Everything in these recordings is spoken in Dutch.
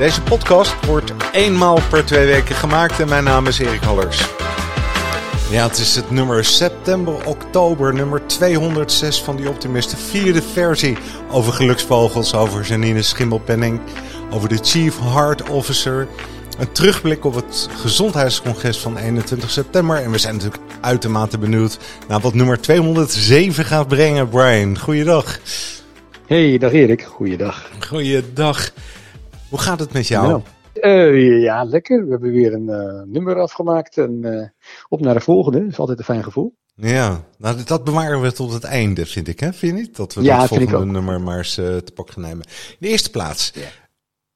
Deze podcast wordt eenmaal per twee weken gemaakt en mijn naam is Erik Hallers. Ja, het is het nummer september-oktober, nummer 206 van die Optimist. De vierde versie over geluksvogels, over Janine Schimmelpenning, over de Chief Heart Officer. Een terugblik op het gezondheidscongres van 21 september. En we zijn natuurlijk uitermate benieuwd naar wat nummer 207 gaat brengen. Brian, goeiedag. Hey, dag Erik. Goeiedag. Goeiedag. Hoe gaat het met jou? Nou, uh, ja, lekker. We hebben weer een uh, nummer afgemaakt en uh, op naar de volgende. Dat is altijd een fijn gevoel. Ja, nou, dat bewaren we tot het einde, vind ik. Hè? Vind je niet? Dat we ja, dat volgende nummer maar eens te pak gaan nemen. In de eerste plaats,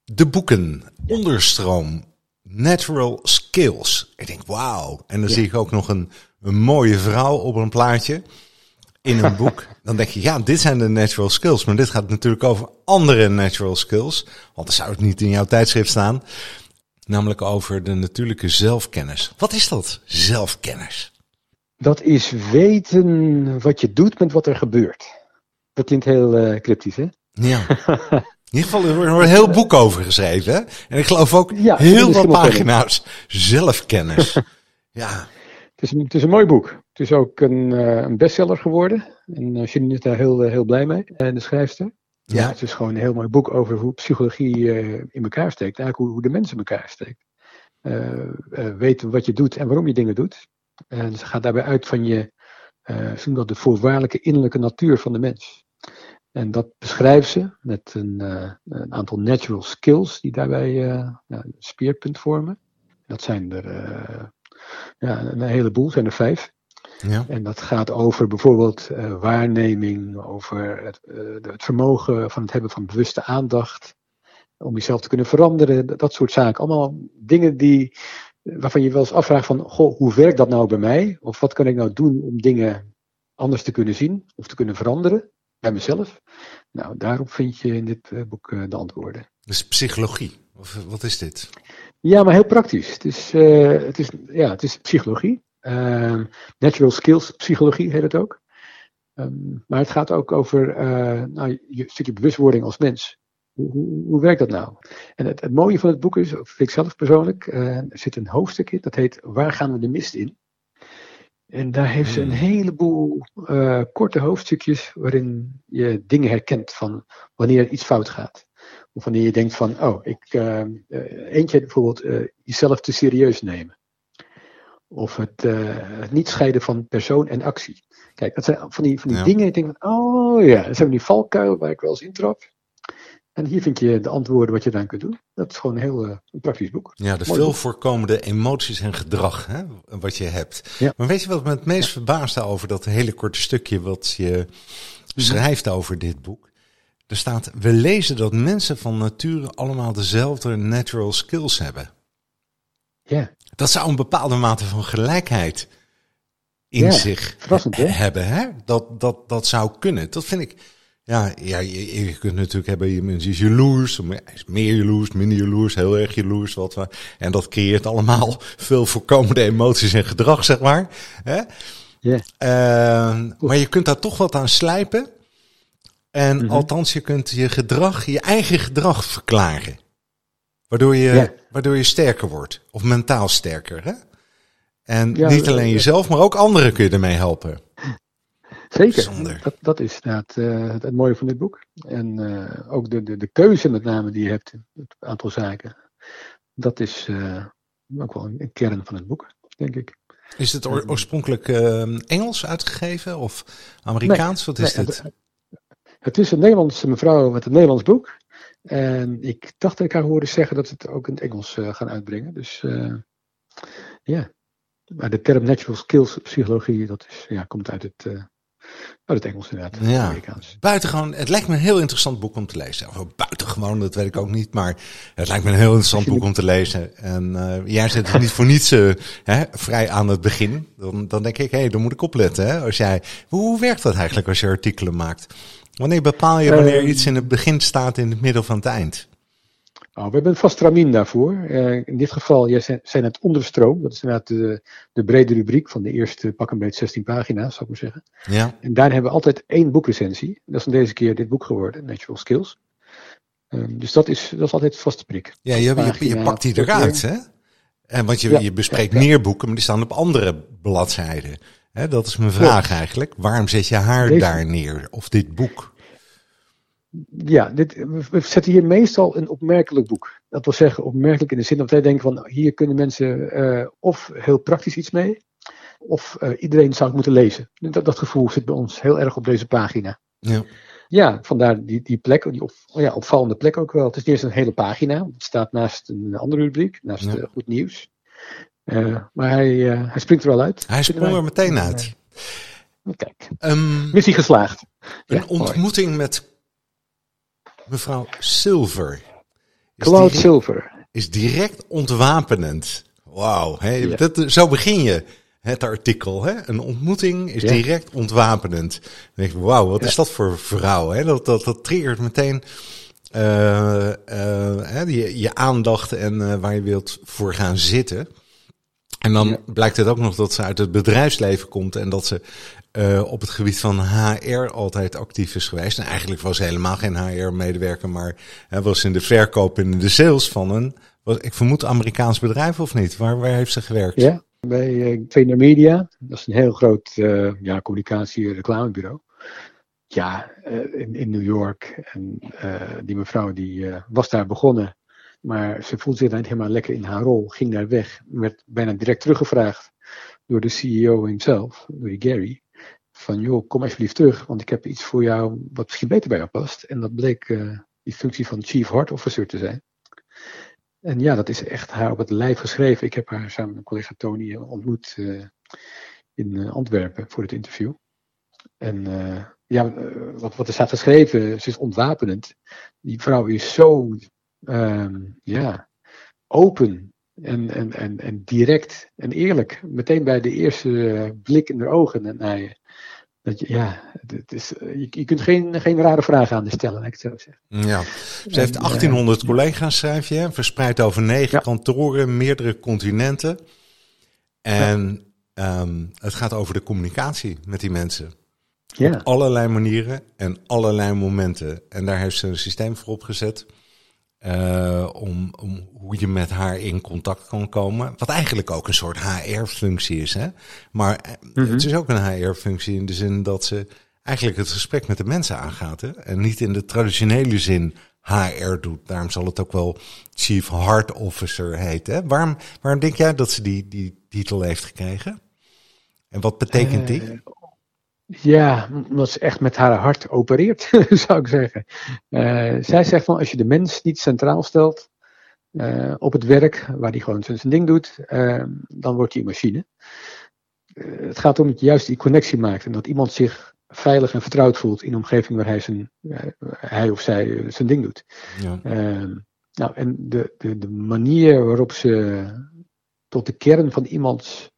de boeken. Onderstroom. Natural Skills. Ik denk, wauw. En dan zie ik ook nog een, een mooie vrouw op een plaatje in een boek, dan denk je, ja, dit zijn de natural skills. Maar dit gaat natuurlijk over andere natural skills. Want dan zou het niet in jouw tijdschrift staan. Namelijk over de natuurlijke zelfkennis. Wat is dat, zelfkennis? Dat is weten wat je doet met wat er gebeurt. Dat klinkt heel uh, cryptisch, hè? Ja. In ieder geval, er wordt een heel boek over geschreven. Hè? En ik geloof ook ja, heel veel pagina's zelfkennis. ja. Het is, een, het is een mooi boek. Het is ook een, uh, een bestseller geworden. En uh, Janine is daar heel, uh, heel blij mee. En de schrijfster. Ja. het is gewoon een heel mooi boek over hoe psychologie in elkaar steekt. Eigenlijk hoe, de mens in elkaar steekt. weten wat je doet en waarom je dingen doet. En ze gaat daarbij uit van je, uh, dat de voorwaardelijke innerlijke natuur van de mens. En dat beschrijft ze met een, een aantal natural skills die daarbij een speerpunt vormen. Dat zijn er ja, een heleboel, zijn er vijf. Ja. En dat gaat over bijvoorbeeld uh, waarneming, over het, uh, het, vermogen van het hebben van bewuste aandacht, om jezelf te kunnen veranderen, dat, dat soort zaken. Allemaal dingen die, waarvan je wel eens afvraagt van, goh, hoe werkt dat nou bij mij? Of wat kan ik nou doen om dingen anders te kunnen zien of te kunnen veranderen bij mezelf? Nou, daarop vind je in dit boek de antwoorden. Dus psychologie, of wat is dit? Ja, maar heel praktisch. Het is, het is, ja, het is psychologie. Uh, natural skills psychologie heet het ook. Um, maar het gaat ook over uh, nou, je stukje bewustwording als mens. Hoe, hoe, hoe, werkt dat nou? En het, het, mooie van het boek is, vind ik zelf persoonlijk, uh, er zit een hoofdstuk in dat heet Waar gaan we de mist in? En daar heeft ze een hmm. heleboel uh, korte hoofdstukjes waarin je dingen herkent van wanneer iets fout gaat. Of wanneer je denkt van, oh, ik, eentje bijvoorbeeld jezelf te serieus nemen. Of het, uh, het, niet scheiden van persoon en actie. Kijk, dat zijn van die, van die dingen. Ik denk van, oh ja, dat zijn die valkuilen waar ik wel eens intrap. En hier vind je de antwoorden wat je eraan kunt doen. Dat is gewoon een heel uh, een praktisch boek. Ja, de veel voorkomende emoties en gedrag hè, wat je hebt. Ja. Maar weet je wat me het meest ja. verbaast over dat hele korte stukje wat je schrijft over dit boek? Er staat, we lezen dat mensen van nature allemaal dezelfde natural skills hebben. Ja. Dat zou een bepaalde mate van gelijkheid in ja, zich hè? hebben. Hè? Dat, dat, dat zou kunnen. Dat vind ik. Ja, ja je, je kunt natuurlijk hebben, je mensen is jaloers, meer jaloers, minder jaloers, heel erg jaloers. Wat we, en dat creëert allemaal veel voorkomende emoties en gedrag, zeg maar. Hè? Yeah. Uh, maar je kunt daar toch wat aan slijpen. En mm -hmm. althans, je kunt je gedrag, je eigen gedrag verklaren. Waardoor je, ja. waardoor je sterker wordt. Of mentaal sterker. Hè? En ja, niet alleen jezelf, maar ook anderen kun je ermee helpen. Zeker. Dat, dat is inderdaad uh, het, het, mooie van dit boek. En uh, ook de, de, de keuze met name die je hebt. Het aantal zaken. Dat is uh, ook wel een kern van het boek, denk ik. Is het oorspronkelijk Engels uitgegeven of Amerikaans? Nee, Wat is nee, dit? Het, het is een Nederlandse mevrouw met een Nederlands boek. En ik dacht dat ik haar hoorde zeggen dat ze het ook in het Engels uh, gaan uitbrengen. Dus uh, ja. Maar de term natural skills psychologie, dat is, ja, komt uit het, uh, Oh, het Engels inderdaad. Ja. Amerikaans. Buitengewoon, het lijkt me een heel interessant boek om te lezen. Of buitengewoon, dat weet ik ook niet. Maar het lijkt me een heel interessant boek om te lezen. En jij zit er niet voor niets hè, vrij aan het begin. Dan, dan denk ik, hé, hey, dan moet ik opletten. Hè? Als jij, hoe werkt dat eigenlijk als je artikelen maakt? Wanneer bepaal je wanneer uh, iets in het begin staat in het midden van het eind? Oh, we hebben een vast ramin daarvoor. Uh, in dit geval, jij zijn, zijn het onderstroom. Dat is inderdaad de, de brede rubriek van de eerste pak een beetje 16 pagina's, zou ik maar zeggen. Ja. En daar hebben we altijd één boekrecensie. Dat is van deze keer dit boek geworden, Natural Skills. Um, dus dat is, dat is altijd vaste prik. Ja, je, je, je pakt die eruit, hè? En want je, ja, je bespreekt ja, meer boeken, maar die staan op andere bladzijden. Dat is mijn vraag eigenlijk. Waarom zet je haar deze... daar neer? Of dit boek? ja, dit, we zetten hier meestal een opmerkelijk boek. Dat wil zeggen, opmerkelijk in de zin dat wij denken van hier kunnen mensen uh, of heel praktisch iets mee, of uh, iedereen zou het moeten lezen. Dat, dat gevoel zit bij ons heel erg op deze pagina. Ja, ja vandaar die, die plek, die op, ja, opvallende plek ook wel. Het is eens een hele pagina, het staat naast een andere rubriek, naast ja. uh, Goed Nieuws. Maar hij, hij springt er wel uit. Hij sprong er meteen uit. Kijk, um, missie geslaagd. Een ja, ontmoeting mooi. met Mevrouw Silver. Cloud direct, Silver. Is direct ontwapenend. Wauw, ja. zo begin je het artikel. Hè? Een ontmoeting is ja. direct ontwapenend. Dan denk wauw, wat is dat voor vrouw? Hè? Dat, dat, dat triggert meteen uh, uh, je, je aandacht en uh, waar je wilt voor gaan zitten. En dan ja. blijkt het ook nog dat ze uit het bedrijfsleven komt en dat ze uh, op het gebied van HR altijd actief is geweest. En eigenlijk was ze helemaal geen HR-medewerker, maar hij was in de verkoop en in de sales van een, was, ik vermoed, Amerikaans bedrijf of niet? Waar, waar heeft ze gewerkt? Ja, bij uh, Trainer Media. Dat is een heel groot uh, ja, communicatie- en reclamebureau. Ja, uh, in, in New York. En die mevrouw die was daar begonnen. Maar ze voelde zich niet helemaal lekker in haar rol. Ging daar weg. Werd bijna direct teruggevraagd door de CEO himself, door Gary van joh, kom alsjeblieft terug, want ik heb iets voor jou wat misschien beter bij jou past. En dat bleek uh, die functie van Chief Heart Officer te zijn. En ja, dat is echt haar op het lijf geschreven. Ik heb haar samen met mijn collega Tony ontmoet uh, in Antwerpen voor het interview. En ja, wat, wat er staat geschreven, ze is ontwapenend. Die vrouw is zo um, ja, open en, en, en, en direct en eerlijk. Meteen bij de eerste blik in de ogen naar je. Dat je, ja, het is, je, je, kunt geen, geen rare vragen aan de stellen, laat ik het zo zeggen. Ja, ze heeft 1800 en, collega's, schrijf je, verspreid over negen ja. kantoren, meerdere continenten. En ja. um, het gaat over de communicatie met die mensen. Ja. Op allerlei manieren en allerlei momenten. En daar heeft ze een systeem voor opgezet. Uh, om, om hoe je met haar in contact kan komen. Wat eigenlijk ook een soort HR-functie is. Hè? Maar mm -hmm. het is ook een HR-functie in de zin dat ze eigenlijk het gesprek met de mensen aangaat. Hè? En niet in de traditionele zin HR doet. Daarom zal het ook wel Chief Heart Officer heten. Hè? Waarom, waarom denk jij dat ze die, die titel heeft gekregen? En wat betekent die? Uh, ja, omdat ze echt met haar hart opereert, zou ik zeggen. Uh, zij zegt van als je de mens niet centraal stelt uh, op het werk, waar hij gewoon zijn ding doet, uh, dan wordt hij een machine. het gaat om dat je juist die connectie maakt en dat iemand zich veilig en vertrouwd voelt in de omgeving waar hij, zijn, hij of zij zijn ding doet. Ja. nou, en de, de, de manier waarop ze tot de kern van iemands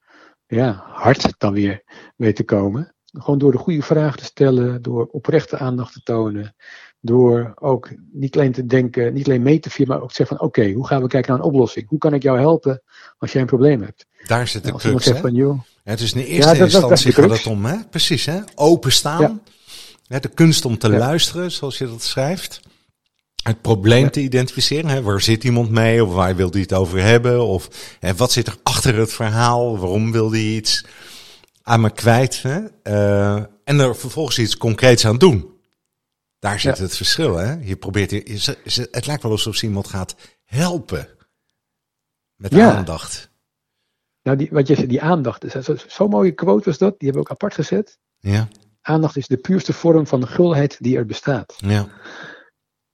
ja, hart dan weer weet te komen. Gewoon door de goede vragen te stellen, door oprechte aandacht te tonen. Door ook niet alleen te denken, niet alleen mee te vieren, maar ook te zeggen van oké, okay, hoe gaan we kijken naar een oplossing? Hoe kan ik jou helpen als jij een probleem hebt? Daar zit de nou, crux, zegt van, joh, het is in de eerste ja, dat, instantie gaat het om, hè? precies, hè? openstaan. Ja. De kunst om te ja. luisteren, zoals je dat schrijft. Het probleem ja. te identificeren. Hè? Waar zit iemand mee? Of waar wil hij het over hebben? Of hè, wat zit er achter het verhaal? Waarom wil hij iets? Aan me kwijt. Hè? Uh, en er vervolgens iets concreets aan doen. Daar zit ja. het verschil. Hè? Je probeert, je, het lijkt wel alsof ze iemand gaat helpen. Met ja. aandacht. Nou, die, wat je die aandacht. Zo'n zo, mooie quote was dat. Die hebben we ook apart gezet. Ja. Aandacht is de puurste vorm van de gulheid die er bestaat. Ja.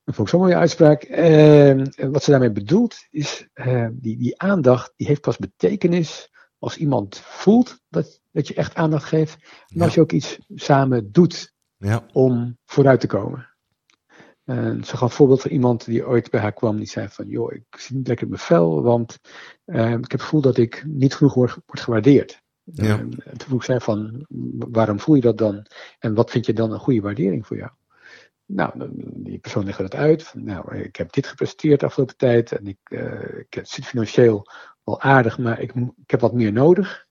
Dat vond ik zo'n mooie uitspraak. Uh, wat ze daarmee bedoelt is, uh, die, die aandacht die heeft pas betekenis als iemand voelt dat, dat je echt aandacht geeft. En als je ook iets samen doet ja. om vooruit te komen. En ze gaf een voorbeeld van iemand die ooit bij haar kwam. Die zei van, joh, ik zit niet lekker in mijn vel, want uh, ik heb het gevoel dat ik niet genoeg word, word gewaardeerd. Ja. En toen vroeg zij van, waarom voel je dat dan? En wat vind je dan een goede waardering voor jou? Nou, die persoon legde het uit. Van, nou, ik heb dit gepresteerd de afgelopen tijd. En ik, uh, ik zit financieel wel aardig, maar ik, ik heb wat meer nodig.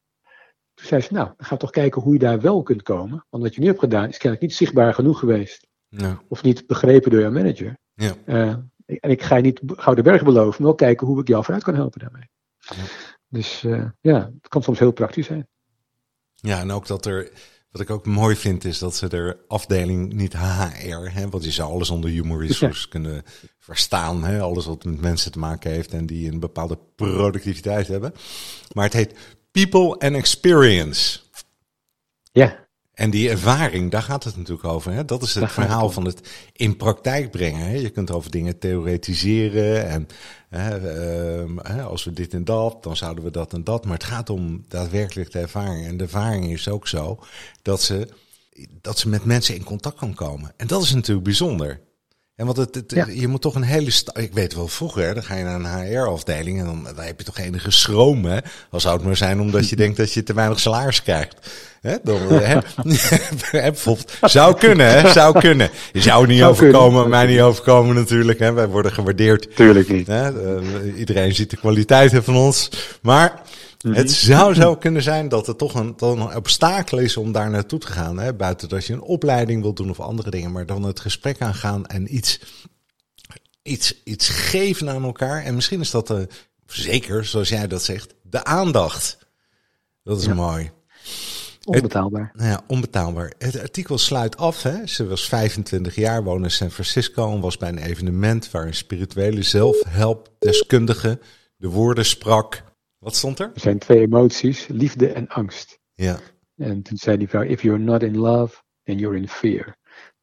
Toen zei ze, nou, dan gaan we toch kijken hoe je daar wel kunt komen. Want wat je nu hebt gedaan is kennelijk niet zichtbaar genoeg geweest. Ja. Of niet begrepen door jouw manager. Ja. Uh, en ik ga je niet gouden bergen beloven, maar wel kijken hoe ik jou vooruit kan helpen daarmee. Ja. Dus uh, ja, het kan soms heel praktisch zijn. Ja, en ook dat er, wat ik ook mooi vind, is dat ze er afdeling niet HR, hè, want je zou alles onder human resource ja. kunnen verstaan, hè, alles wat met mensen te maken heeft en die een bepaalde productiviteit hebben. Maar het heet People and Experience. Ja. En die ervaring, daar gaat het natuurlijk over. Hè? Dat is het Daar verhaal het van het in praktijk brengen. Hè? Je kunt over dingen theoretiseren. En hè, ehm, hè, als we dit en dat, dan zouden we dat en dat. Maar het gaat om daadwerkelijk de ervaring. En de ervaring is ook zo dat ze, dat ze met mensen in contact kan komen. En dat is natuurlijk bijzonder. En want het, het Ja. je moet toch een hele Ik weet wel, vroeger dan ga je naar een HR-afdeling en dan, dan heb je toch enige schroom, hè? Als zou het maar zijn omdat je denkt dat je te weinig salaris krijgt. Hè? Dan, eh, hè? Bijvoorbeeld, zou kunnen, hè? Zou kunnen. Je zou niet Zou overkomen, kunnen. mij niet overkomen natuurlijk. Hè? Wij worden gewaardeerd. Tuurlijk niet. Hè? Eh, iedereen ziet de kwaliteiten van ons. Maar het zou zo kunnen zijn dat het toch een, toch een obstakel is om daar naartoe te gaan. Hè? Buiten dat je een opleiding wilt doen of andere dingen. Maar dan het gesprek aangaan en iets, iets, iets geven aan elkaar. En misschien is dat de, zeker, zoals jij dat zegt, de aandacht. Dat is Ja. mooi. Onbetaalbaar. Nou ja, onbetaalbaar. Het artikel sluit af. Hè? Ze was 25 jaar, woonde in San Francisco en was bij een evenement waar een spirituele zelfhelpdeskundige de woorden sprak. Wat stond er? Er zijn twee emoties, liefde en angst. Ja, En toen zei die vrouw, if you're not in love, then you're in fear.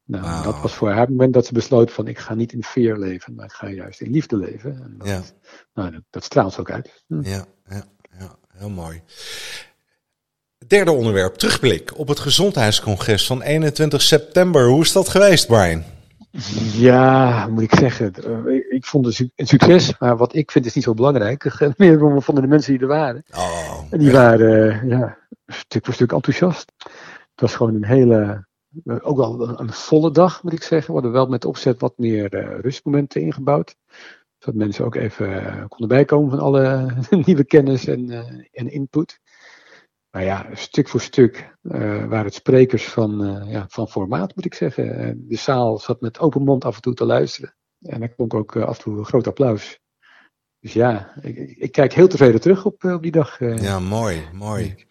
Nou, dat was voor haar het moment dat ze besloot van, ik ga niet in fear leven, maar ik ga juist in liefde leven. En dat, ja, nou, dat, dat straalt ze ook uit. Hm. ja, ja, ja, heel mooi. Derde onderwerp, terugblik op het gezondheidscongres van 21 september. Hoe is dat geweest, Brian? Ja, moet ik zeggen. eh, ik- vond het een succes, maar wat ik vind is niet zo belangrijk. Meer om- vonden de mensen die er waren. Oh, En die waren eh, ja, stuk voor stuk enthousiast. Het was gewoon een hele, eh, ook wel een, volle dag moet ik zeggen. We hadden wel met opzet wat meer rustmomenten ingebouwd. Zodat mensen ook even konden bijkomen van alle nieuwe kennis en, en input. Maar ja, stuk voor stuk eh, waren het sprekers van, eh, ja, van formaat moet ik zeggen. De zaal zat met open mond af en toe te luisteren. En er klonk ook eh, af en toe een groot applaus. Dus ja, ik, ik, kijk heel tevreden terug op, op die dag. ja, mooi, mooi.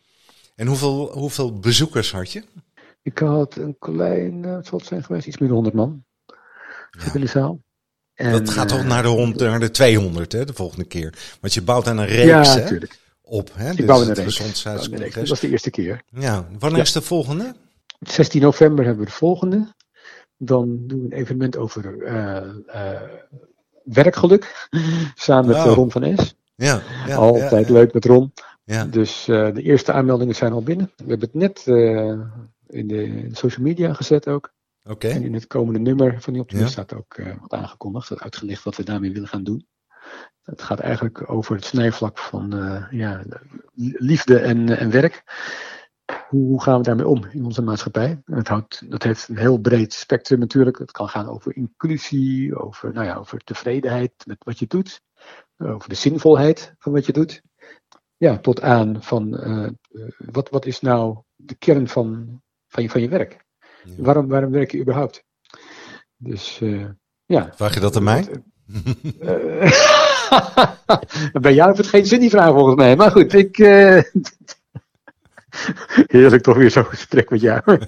En hoeveel, hoeveel bezoekers had je? Ik had een klein, wat zal het zijn geweest, iets meer dan 100 man Ja. in de zaal. En, Dat gaat toch naar de, naar de 200 hè, de volgende keer. Want je bouwt aan een reeks Ja, natuurlijk. Op. Hè? Ik Dus het. Dat was de eerste keer. Ja, wanneer Ja. is de volgende? 16 november hebben we de volgende. Dan doen we een evenement over eh, eh, werkgeluk. Samen met eh, Ron van Es. Ja, ja Altijd ja, leuk met Ron. Ja, Dus de eerste aanmeldingen zijn al binnen. We hebben het net in de social media gezet ook. oké. En in het komende nummer van die optimist Ja. staat ook wat aangekondigd, uitgelicht wat we daarmee willen gaan doen. Het gaat eigenlijk over het snijvlak van eh, ja, liefde en, en werk. Hoe, gaan we daarmee om in onze maatschappij? En Het houdt, dat heeft een heel breed spectrum natuurlijk. Het kan gaan over inclusie, over, nou ja, over tevredenheid met wat je doet, over de zinvolheid van wat je doet. Ja, tot aan van eh, eh, wat, wat is nou de kern van, van, je, van je werk? Ja. Waarom, waarom werk je überhaupt? Dus eh, ja. Vraag je dat aan mij? Bij jou heeft het geen zin die vraag volgens mij. Maar goed, ik. eh, Heerlijk toch weer zo'n gesprek met jou.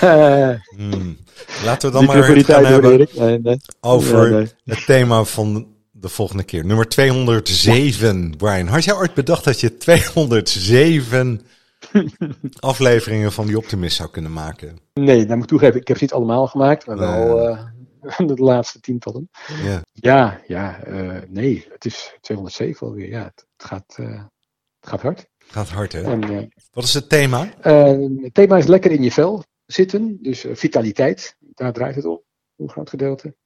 Eh, Hmm. Laten we dan maar gaan hebben. Nee, nee. over nee. het thema van de volgende keer. Nummer 207. Brian, had jij ooit bedacht dat je 207 afleveringen van die Optimist zou kunnen maken? Nee, nou moet ik toegeven, ik heb ze niet allemaal gemaakt, maar wel eh, de laatste tientallen. Ja, ja, ja nee, het is 207 alweer. Ja, het, gaat, het gaat hard. Het gaat hard, hè? En, Wat is het thema? het thema is lekker in je vel zitten. Dus vitaliteit, daar draait het om, een groot gedeelte.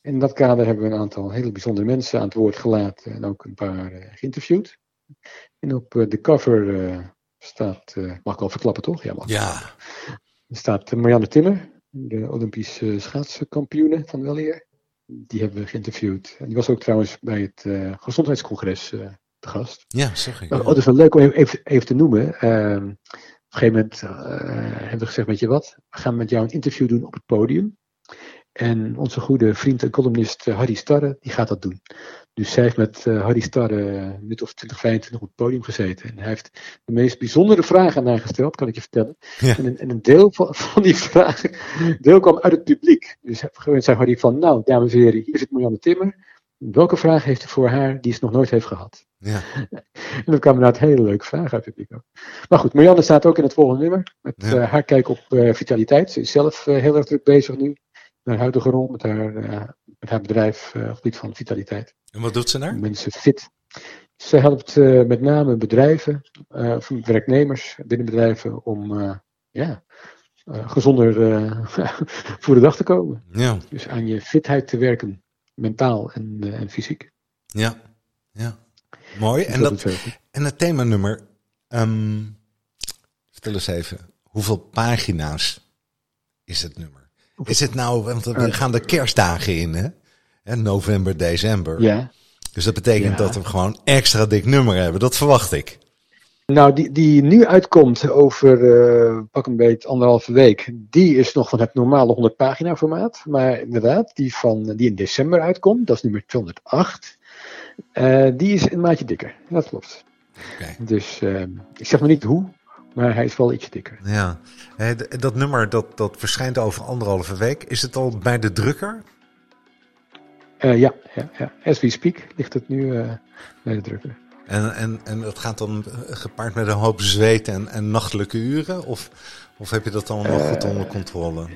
In dat kader hebben we een aantal hele bijzondere mensen aan het woord gelaten en ook een paar geïnterviewd. En op de cover staat, mag ik al verklappen toch? Ja, mag. Ja. Er staat Marianne Timmer, de Olympische schaatskampioene van weleer. Die hebben we geïnterviewd. En die was ook trouwens bij het gezondheidscongres te gast. Ja, zeg ik. Oh, dat is wel leuk om even, even te noemen. Ehm, op een gegeven moment hebben we gezegd, weet je wat, we gaan met jou een interview doen op het podium. En onze goede vriend en columnist eh, Harry Starre, die gaat dat doen. Dus zij heeft met uh, Harry Starre een minuut of 20, 25 op het podium gezeten. En hij heeft de meest bijzondere vragen aan haar gesteld, kan ik je vertellen. En, een, en, een, deel van, van, die vragen deel kwam uit het publiek. Dus gewoon zei Harry van, nou, dames en heren, hier zit Marianne Timmer. Welke vraag heeft u voor haar die ze nog nooit heeft gehad? Ja. En dat kwamen inderdaad hele leuke vragen uit het publiek ook. Maar goed, Marianne staat ook in het volgende nummer. Met ja. haar kijk op vitaliteit. Ze is zelf heel erg druk bezig nu haar huidige rol met haar, uh, met haar bedrijf uh, op gebied van vitaliteit. En wat doet ze daar? Mensen fit. Ze helpt uh, met name bedrijven, werknemers binnen bedrijven om ja, gezonder voor de dag te komen. Ja. Dus aan je fitheid te werken, mentaal en, en fysiek. Ja, ja. Mooi. En, dat, en het themanummer, um, vertel eens even, hoeveel pagina's is het nummer? Is het nou, want we gaan de kerstdagen in, hè? En november, december. Ja. Dus dat betekent dat we gewoon extra dik nummer hebben. Dat verwacht ik. Nou, die, die nu uitkomt over uh, pak een beetje anderhalve week, die is nog van het normale 100 pagina formaat. Maar inderdaad, die, van, die in december uitkomt, dat is nummer 208, uh, eh, die is een maatje dikker. Dat klopt. Okay. Dus uh, ik zeg maar niet hoe, maar hij is wel iets dikker. Ja, dat nummer dat, dat verschijnt over anderhalve week. Is het al bij de drukker? Uh, ja, ja, ja, as we speak ligt het nu uh, bij de drukker. En, en, en dat gaat dan gepaard met een hoop zweet en, en nachtelijke uren? Of, of heb je dat allemaal uh, goed onder controle?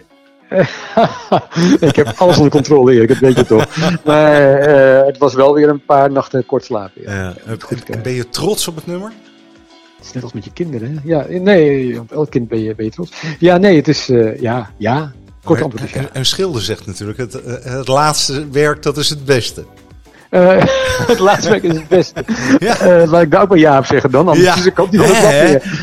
ik heb alles onder controle, Erik, dat weet je toch. Maar het was wel weer een paar nachten kort slapen. Ja. ja. En ben je trots op het nummer? Is net als met je kinderen. Ja, nee, op elk kind ben je, ben je trots. Ja, nee, het is, uh, ja, ja. Kort antwoord is ja. En Schilder zegt natuurlijk, het, eh, het laatste werk, dat is het beste. Uh, het laatste werk is het beste. Ja. Uh, laat ik daar ook maar ja op zeggen dan. Anders ja. ik ook niet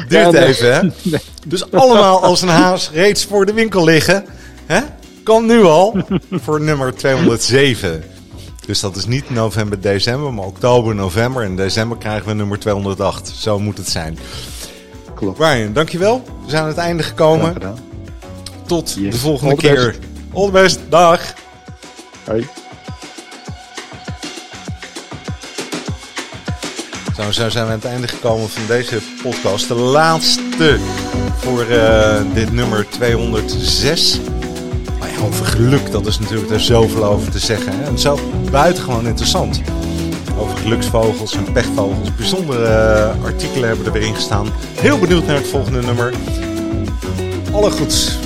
Duurt even, hè? Nee. Dus allemaal als een haas reeds voor de winkel liggen. Hè? Kan nu al voor nummer 207. Dus dat is niet november, december, maar oktober, november. En december krijgen we nummer 208. Zo moet het zijn. Klopt. Brian, dankjewel. We zijn aan het einde gekomen. Tot de volgende keer. Best. All the best. Dag. Hoi. Zo, zo zijn we aan het einde gekomen van deze podcast. De laatste voor uh, dit nummer 206 over geluk, dat is natuurlijk er zoveel over te zeggen. Hè? En zo buitengewoon interessant. Over geluksvogels en pechvogels. Bijzondere uh, artikelen hebben er weer gestaan. Heel benieuwd naar het volgende nummer. Alle goeds.